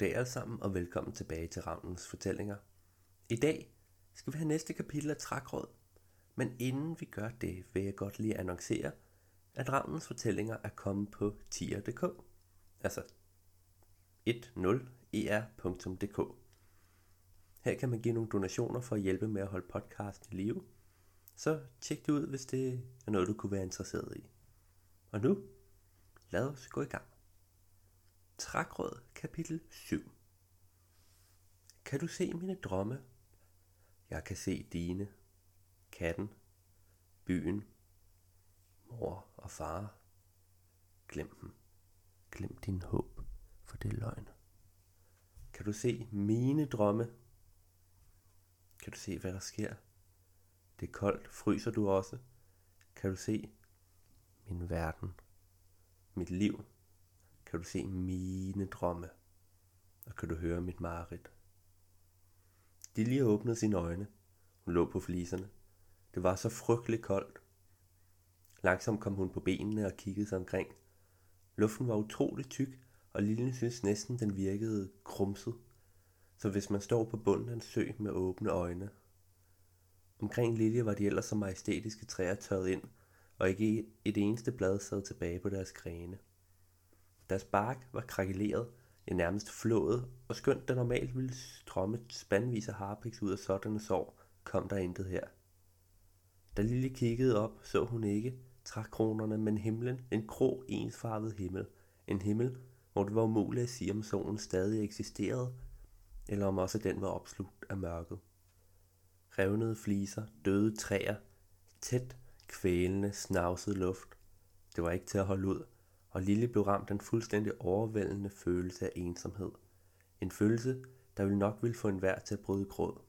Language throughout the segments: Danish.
Goddag alle sammen og velkommen tilbage til Ravnens Fortællinger. I dag skal vi have næste kapitel af Trækråd, men inden vi gør det, vil jeg godt lige annoncere, at Ravnens Fortællinger er kommet på tier.dk, altså 10er.dk. Her kan man give nogle donationer for at hjælpe med at holde podcasten i live, så tjek det ud, hvis det er noget, du kunne være interesseret i. Og nu, lad os gå i gang. Trækråd kapitel 7 Kan du se mine drømme? Jeg kan se dine. Katten. Byen. Mor og far. Glem dem. Glem din håb, for det er løgn. Kan du se mine drømme? Kan du se, hvad der sker? Det er koldt. Fryser du også? Kan du se min verden? Mit liv? Kan du se mine drømme, og kan du høre mit mareridt. Dilja åbnede sine øjne. Hun lå på fliserne. Det var så frygteligt koldt. Langsomt kom hun på benene og kiggede sig omkring. Luften var utrolig tyk, og Lille synes næsten, den virkede krumset. Så hvis man står på bunden af en sø med åbne øjne. Omkring Lilje var de ellers så majestætiske træer tørret ind, og ikke et eneste blad sad tilbage på deres grene. Deres bark var krakeleret, ja nærmest flået, og skønt der normalt ville strømme spandvis af harpiks ud af sådanne sår, kom der intet her. Da Lille kiggede op, så hun ikke trækronerne, men himlen, en grå ensfarvet himmel. En himmel, hvor det var umuligt at sige, om solen stadig eksisterede, eller om også den var opslugt af mørket. Revnede fliser, døde træer, tæt, kvælende, snavset luft. Det var ikke til at holde ud, og Lille blev ramt af en fuldstændig overvældende følelse af ensomhed. En følelse, der ville nok ville få en værd til at bryde gråd.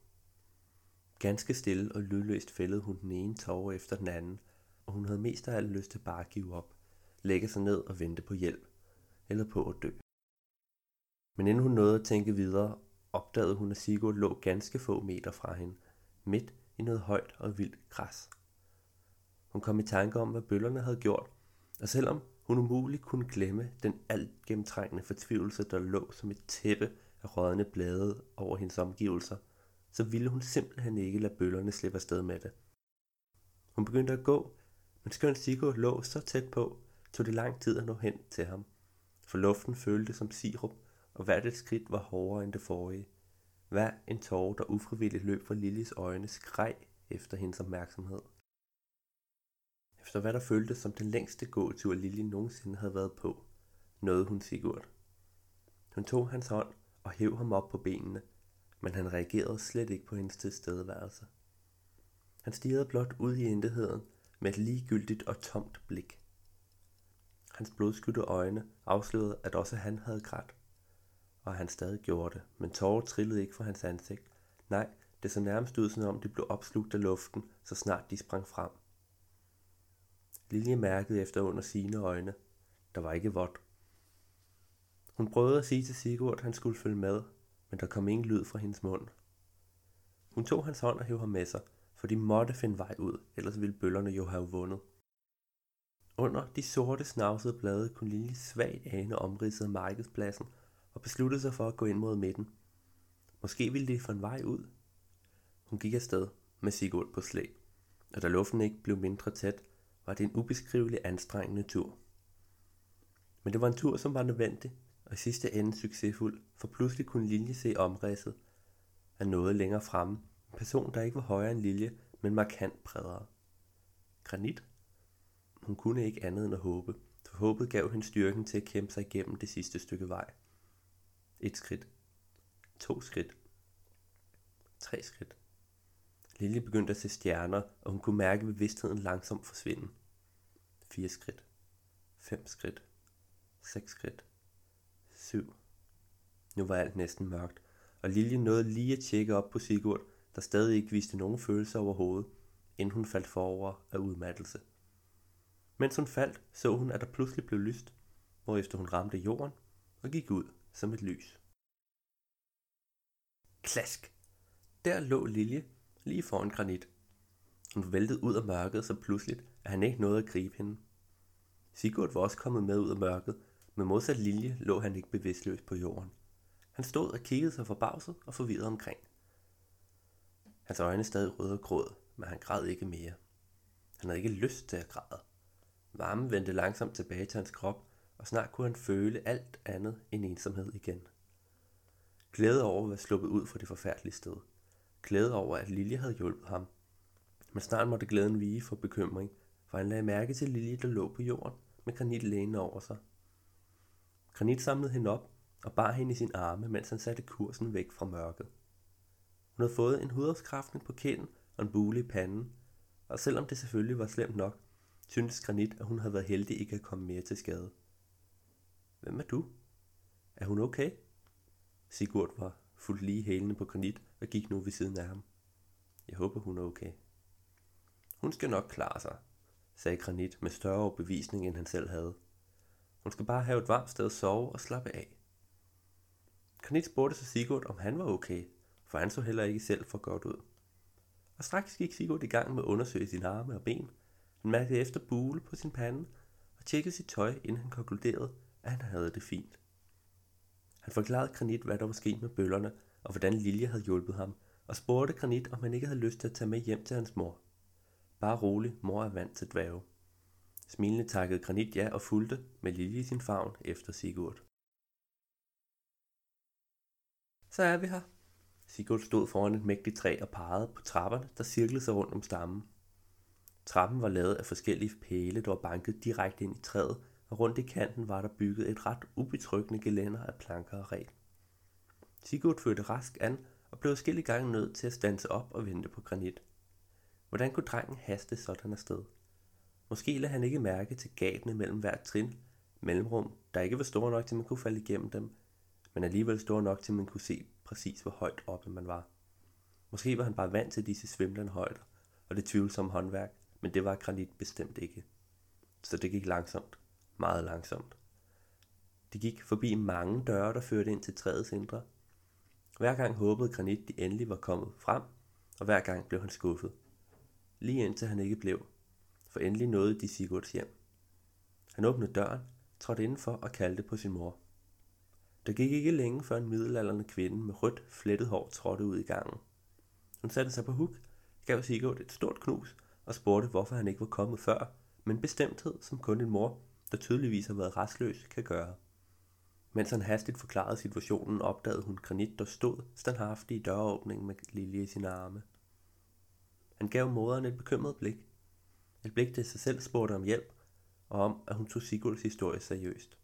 Ganske stille og lydløst fældede hun den ene tårer efter den anden, og hun havde mest af alt lyst til bare at give op, lægge sig ned og vente på hjælp, eller på at dø. Men inden hun nåede at tænke videre, opdagede hun, at Sigurd lå ganske få meter fra hende, midt i noget højt og vildt græs. Hun kom i tanke om, hvad bøllerne havde gjort, og selvom hun umuligt kunne glemme den alt gennemtrængende fortvivlelse, der lå som et tæppe af rådne blade over hendes omgivelser, så ville hun simpelthen ikke lade bøllerne slippe afsted med det. Hun begyndte at gå, men skønt Sigurd lå så tæt på, tog det lang tid at nå hen til ham. For luften følte som sirup, og hvert et skridt var hårdere end det forrige. Hver en tårer, der ufrivilligt løb fra Lillis øjne, skreg efter hendes opmærksomhed. Efter hvad der føltes som den længste gåtur Lilje nogensinde havde været på, nåede hun Sigurd. Hun tog hans hånd og hæv ham op på benene, men han reagerede slet ikke på hendes tilstedeværelse. Han stirrede blot ud i intetheden med et ligegyldigt og tomt blik. Hans blodskytte øjne afslørede, at også han havde grædt, og han stadig gjorde det, men tårer trillede ikke fra hans ansigt. Nej, det så nærmest ud, som om de blev opslugt af luften, så snart de sprang frem. Lilje mærkede efter under sine øjne. Der var ikke vådt. Hun prøvede at sige til Sigurd, at han skulle følge med, men der kom ingen lyd fra hendes mund. Hun tog hans hånd og hævde ham med sig, for de måtte finde vej ud, ellers ville bøllerne jo have vundet. Under de sorte snavsede blade kunne Lilje svagt ane omridset af markedspladsen og besluttede sig for at gå ind mod midten. Måske ville de få en vej ud. Hun gik afsted med Sigurd på slæb, og da luften ikke blev mindre tæt, var det en ubeskrivelig anstrengende tur. Men det var en tur, som var nødvendig, og i sidste ende succesfuld, for pludselig kunne Lilje se omridset af noget længere fremme. En person, der ikke var højere end Lilje, men markant bredere. Granit? Hun kunne ikke andet end at håbe, for håbet gav hende styrken til at kæmpe sig igennem det sidste stykke vej. Et skridt. To skridt. Tre skridt. Lille begyndte at se stjerner, og hun kunne mærke bevidstheden langsomt forsvinde. Fire skridt. Fem skridt. Seks skridt. Syv. Nu var alt næsten mørkt, og Lilje nåede lige at tjekke op på Sigurd, der stadig ikke viste nogen følelse overhovedet, inden hun faldt forover af udmattelse. Mens hun faldt, så hun, at der pludselig blev lyst, hvorefter hun ramte jorden og gik ud som et lys. Klask! Der lå Lilje lige foran granit. Hun væltede ud af mørket så pludseligt, at han ikke nåede at gribe hende. Sigurd var også kommet med ud af mørket, men modsat Lilje lå han ikke bevidstløs på jorden. Han stod og kiggede sig forbavset og forvirret omkring. Hans øjne stadig røde og gråd, men han græd ikke mere. Han havde ikke lyst til at græde. Varmen vendte langsomt tilbage til hans krop, og snart kunne han føle alt andet end ensomhed igen. Glæde over at være sluppet ud fra det forfærdelige sted. Glæde over, at Lilje havde hjulpet ham. Men snart måtte glæden vige for bekymring, for han lagde mærke til Lilje, der lå på jorden med granit lænende over sig. Granit samlede hende op og bar hende i sin arme, mens han satte kursen væk fra mørket. Hun havde fået en hudafskræftning på kinden og en bule i panden, og selvom det selvfølgelig var slemt nok, syntes Granit, at hun havde været heldig ikke at komme mere til skade. Hvem er du? Er hun okay? Sigurd var fuldt lige hælende på Granit og gik nu ved siden af ham. Jeg håber, hun er okay. Hun skal nok klare sig, sagde Granit med større overbevisning, end han selv havde. Hun skal bare have et varmt sted at sove og slappe af. Granit spurgte så Sigurd, om han var okay, for han så heller ikke selv for godt ud. Og straks gik Sigurd i gang med at undersøge sine arme og ben. Han mærkede efter bule på sin pande og tjekkede sit tøj, inden han konkluderede, at han havde det fint. Han forklarede Granit, hvad der var sket med bøllerne, og hvordan Lilje havde hjulpet ham, og spurgte Granit, om han ikke havde lyst til at tage med hjem til hans mor. Bare rolig, mor er vant til dværge. Smilende takkede Granit ja og fulgte med Lilje i sin favn efter Sigurd. Så er vi her. Sigurd stod foran et mægtigt træ og pegede på trapperne, der cirklede sig rundt om stammen. Trappen var lavet af forskellige pæle, der var banket direkte ind i træet, og rundt i kanten var der bygget et ret ubetryggende gelænder af planker og ræb. Sigurd førte rask an og blev skille gange nødt til at stanse op og vente på granit. Hvordan kunne drengen haste sådan afsted? Måske lagde han ikke mærke til gabene mellem hvert trin, mellemrum, der ikke var store nok til man kunne falde igennem dem, men alligevel store nok til man kunne se præcis hvor højt oppe man var. Måske var han bare vant til disse svimlende højder og det tvivlsomme håndværk, men det var granit bestemt ikke. Så det gik langsomt, meget langsomt. De gik forbi mange døre, der førte ind til træets indre. Hver gang håbede Granit, de endelig var kommet frem, og hver gang blev han skuffet. Lige indtil han ikke blev, for endelig nåede de Sigurds hjem. Han åbnede døren, trådte indenfor og kaldte på sin mor. Der gik ikke længe før en middelalderne kvinde med rødt, flettet hår trådte ud i gangen. Hun satte sig på huk, gav Sigurd et stort knus og spurgte, hvorfor han ikke var kommet før, men bestemthed, som kun en mor, der tydeligvis har været restløs, kan gøre. Mens han hastigt forklarede situationen, opdagede hun granit, der stod standhaftig i døråbningen med Lilje i sine arme. Han gav moderen et bekymret blik. Et blik, der sig selv spurgte om hjælp, og om, at hun tog Sigurds historie seriøst.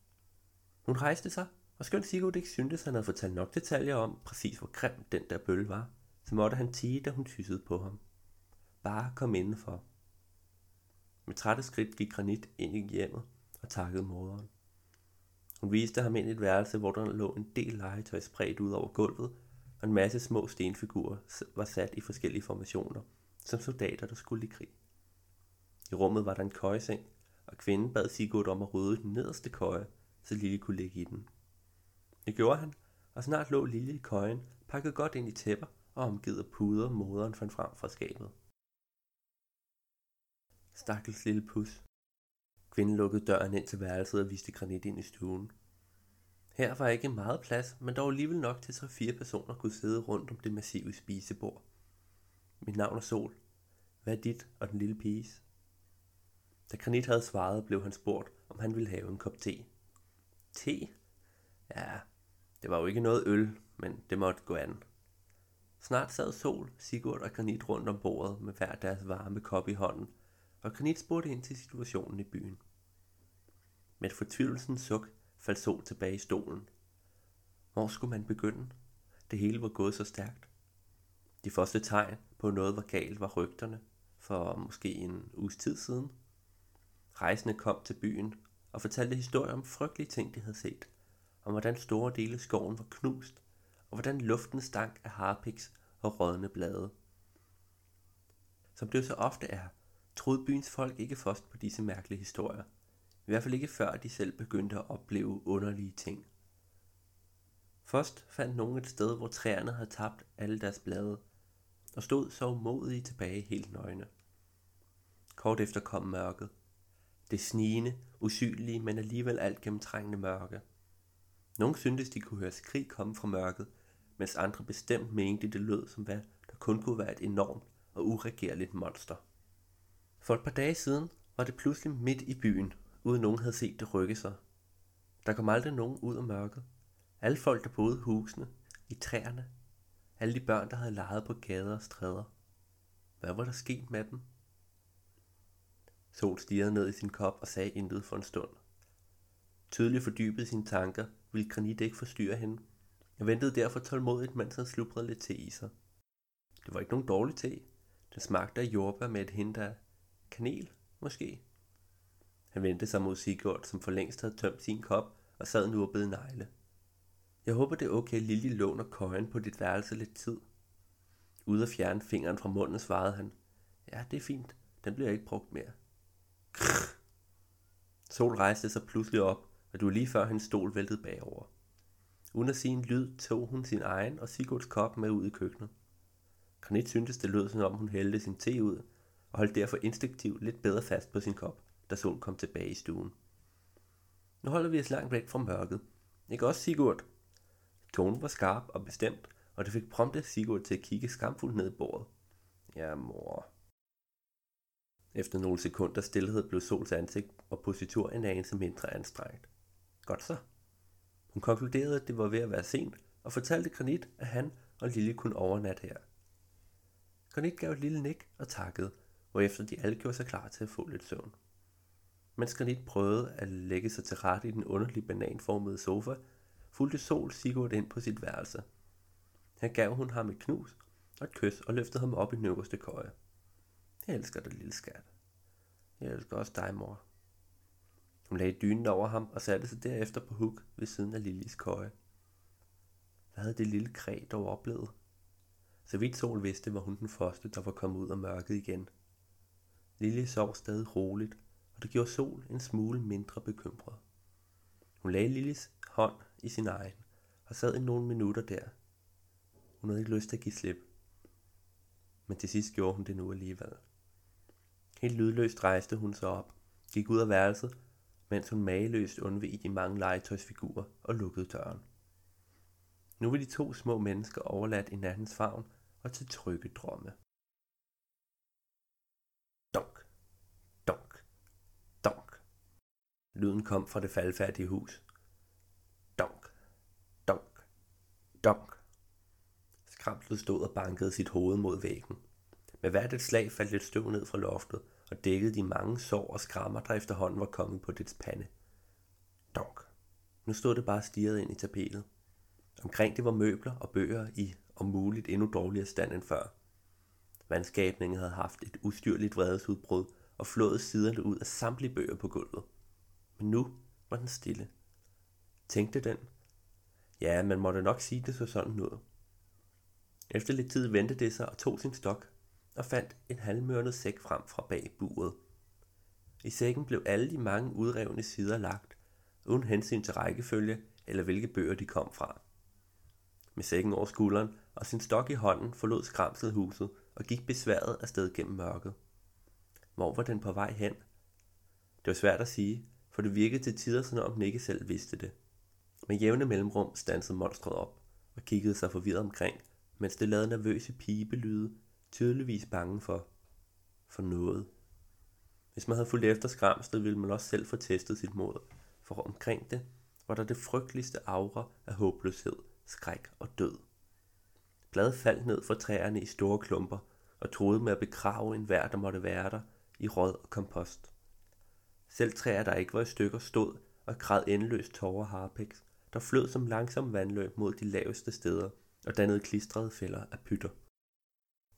Hun rejste sig, og skønt Sigurd ikke syntes, han havde fortalt nok detaljer om, præcis hvor grim den der bølle var, så måtte han tige, da hun tyssede på ham. Bare kom indenfor. Med trætte skridt gik Granit ind i hjemmet og takkede moderen. Hun viste ham ind i et værelse, hvor der lå en del legetøj spredt ud over gulvet, og en masse små stenfigurer var sat i forskellige formationer, som soldater, der skulle i krig. I rummet var der en køjeseng, og kvinden bad Sigurd om at rydde den nederste køje, så Lille kunne ligge i den. Det gjorde han, og snart lå Lille i køjen, pakket godt ind i tæpper og omgivet af puder, moderen fandt frem fra skabet. Stakkels lille pus. Kvinden lukkede døren ind til værelset og viste granit ind i stuen. Her var ikke meget plads, men dog alligevel nok til, så fire personer kunne sidde rundt om det massive spisebord. Mit navn er Sol. Hvad er dit og den lille piges? Da Granit havde svaret, blev han spurgt, om han ville have en kop te. Te? Ja, det var jo ikke noget øl, men det måtte gå an. Snart sad Sol, Sigurd og Granit rundt om bordet med hver deres varme kop i hånden, og Granit spurgte ind til situationen i byen. Med et fortvivlelsens suk faldt Sol tilbage i stolen. Hvor skulle man begynde? Det hele var gået så stærkt. De første tegn på noget var galt var rygterne for måske en uges tid siden. Rejsende kom til byen og fortalte historier om frygtelige ting, de havde set. Om hvordan store dele af skoven var knust, og hvordan luften stank af harpiks og rådne blade. Som det jo så ofte er, troede byens folk ikke først på disse mærkelige historier. I hvert fald ikke før de selv begyndte at opleve underlige ting. Først fandt nogen et sted, hvor træerne havde tabt alle deres blade, og stod så umodige tilbage helt nøgne. Kort efter kom mørket. Det snigende, usynlige, men alligevel alt gennemtrængende mørke. Nogle syntes, de kunne høre skrig komme fra mørket, mens andre bestemt mente, det lød som hvad der kun kunne være et enormt og uregerligt monster. For et par dage siden var det pludselig midt i byen, uden nogen havde set det rykke sig. Der kom aldrig nogen ud af mørket. Alle folk, der boede i husene, i træerne, alle de børn, der havde leget på gader og stræder. Hvad var der sket med dem? Sol stirrede ned i sin kop og sagde intet for en stund. Tydeligt fordybet i sine tanker, ville Granit ikke forstyrre hende. Jeg ventede derfor tålmodigt, mens han slubrede lidt te i sig. Det var ikke nogen dårlig te. Den smagte af jordbær med et hint af kanel, måske. Han vendte sig mod Sigurd, som for længst havde tømt sin kop og sad nu og bed negle. Jeg håber, det er okay, Lille låner køjen på dit værelse lidt tid. Ude at fjerne fingeren fra munden, svarede han. Ja, det er fint. Den bliver ikke brugt mere. Krr. Sol rejste sig pludselig op, og du var lige før hendes stol væltede bagover. Uden at sige en lyd, tog hun sin egen og Sigurds kop med ud i køkkenet. Granit syntes, det lød som om hun hældte sin te ud, og holdt derfor instinktivt lidt bedre fast på sin kop, da solen kom tilbage i stuen. Nu holder vi os langt væk fra mørket. Ikke også, Sigurd? Tonen var skarp og bestemt, og det fik prompte Sigurd til at kigge skamfuldt ned i bordet. Ja, mor. Efter nogle sekunder stillhed blev Sols ansigt og positur en anelse mindre anstrengt. Godt så. Hun konkluderede, at det var ved at være sent, og fortalte Granit, at han og Lille kunne overnatte her. Granit gav et lille nik og takkede, hvorefter de alle gjorde sig klar til at få lidt søvn. Mens Granit prøvede at lægge sig til rette i den underlige bananformede sofa, fulgte Sol Sigurd ind på sit værelse. Her gav hun ham et knus og et kys og løftede ham op i den øverste køje. Jeg elsker dig, lille skat. Jeg elsker også dig, mor. Hun lagde dynen over ham og satte sig derefter på huk ved siden af Lillis køje. Hvad havde det lille kræ dog oplevet? Så vidt Sol vidste, var hun den første, der var kommet ud af mørket igen. Lille sov stadig roligt, og det gjorde Sol en smule mindre bekymret. Hun lagde Lillis hånd i sin egen og sad i nogle minutter der. Hun havde ikke lyst til at give slip. Men til sidst gjorde hun det nu alligevel. Helt lydløst rejste hun sig op, gik ud af værelset, mens hun mageløst i de mange legetøjsfigurer og lukkede døren. Nu var de to små mennesker overladt i nattens favn og til trygge drømme. Lyden kom fra det faldfærdige hus. Donk, donk, donk. Skramlet stod og bankede sit hoved mod væggen. Med hvert et slag faldt lidt støv ned fra loftet og dækkede de mange sår og skrammer, der efterhånden var kommet på dets pande. Donk. Nu stod det bare stirret ind i tapetet. Omkring det var møbler og bøger i om muligt endnu dårligere stand end før. Vandskabningen havde haft et ustyrligt vredesudbrud og flået siderne ud af samtlige bøger på gulvet. Men nu var den stille. Tænkte den? Ja, man måtte nok sige det så sådan ud. Efter lidt tid vendte det sig og tog sin stok og fandt en halvmørnet sæk frem fra bag buret. I sækken blev alle de mange udrevne sider lagt, uden hensyn til rækkefølge eller hvilke bøger de kom fra. Med sækken over skulderen og sin stok i hånden forlod skramset huset og gik besværet afsted gennem mørket. Hvor var den på vej hen? Det var svært at sige, for det virkede til tider, som om den ikke selv vidste det. Med jævne mellemrum stansede monstret op og kiggede sig forvirret omkring, mens det lavede nervøse pibelyde, tydeligvis bange for, for noget. Hvis man havde fulgt efter skramslet, ville man også selv få testet sit mod, for omkring det var der det frygteligste aura af håbløshed, skræk og død. Bladet faldt ned fra træerne i store klumper og troede med at begrave enhver, der måtte være der, i råd og kompost. Selv træer, der ikke var i stykker, stod og græd endeløst tårer harpex, der flød som langsom vandløb mod de laveste steder og dannede klistrede fælder af pytter.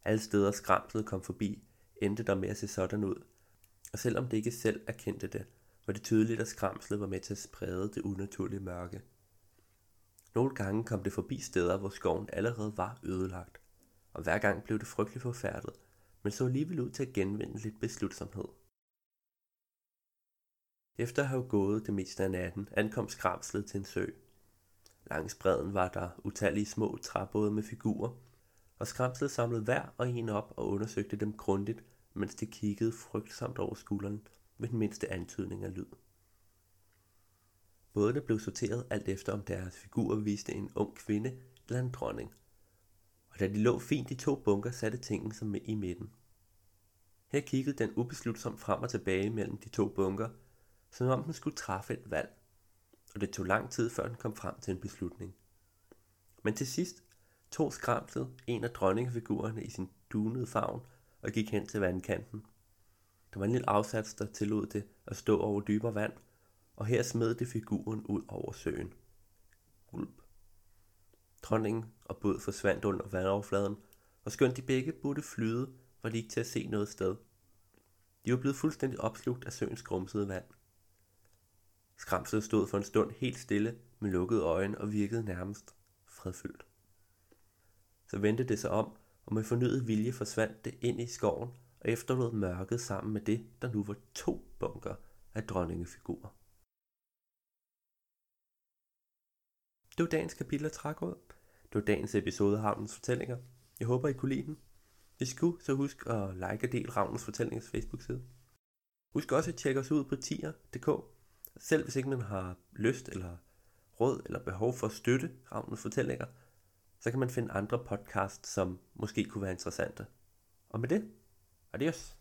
Alle steder skramslet kom forbi, endte der med at se sådan ud. Og selvom det ikke selv erkendte det, var det tydeligt, at skramslet var med til at sprede det unaturlige mørke. Nogle gange kom det forbi steder, hvor skoven allerede var ødelagt, og hver gang blev det frygteligt forfærdet, men så alligevel ud til at genvinde lidt beslutsomhed. Efter at have gået det meste af natten, ankom skramslet til en sø. Langs bredden var der utallige små træbåde med figurer, og skramslet samlede hver og en op og undersøgte dem grundigt, mens de kiggede frygtsomt over skulderen ved den mindste antydning af lyd. Bådene blev sorteret alt efter om deres figurer viste en ung kvinde eller en dronning. Og da de lå fint i to bunker, satte tingen sig med i midten. Her kiggede den ubeslutsomt frem og tilbage mellem de to bunker, som om den skulle træffe et valg, og det tog lang tid, før den kom frem til en beslutning. Men til sidst tog skramslet en af dronningefigurerne i sin dunede favn og gik hen til vandkanten. Der var en lille afsats, der tillod det at stå over dybere vand, og her smed det figuren ud over søen. Ulp. Dronningen og båd forsvandt under vandoverfladen, og skønt de begge burde flyde, var de ikke til at se noget sted. De var blevet fuldstændig opslugt af søens grumsede vand. Skramset stod for en stund helt stille med lukkede øjne og virkede nærmest fredfyldt. Så vendte det sig om, og med fornyet vilje forsvandt det ind i skoven og efterlod mørket sammen med det, der nu var to bunker af dronningefigurer. Det var dagens kapitel af Trækråd. Det var dagens episode af Havnens Fortællinger. Jeg håber, I kunne lide den. Hvis I kunne, så husk at like og del Ravnens Fortællingers Facebook-side. Husk også at tjekke os ud på tier.dk. Selv hvis ikke man har lyst eller råd eller behov for at støtte Ravnens Fortællinger, så kan man finde andre podcasts, som måske kunne være interessante. Og med det, adios.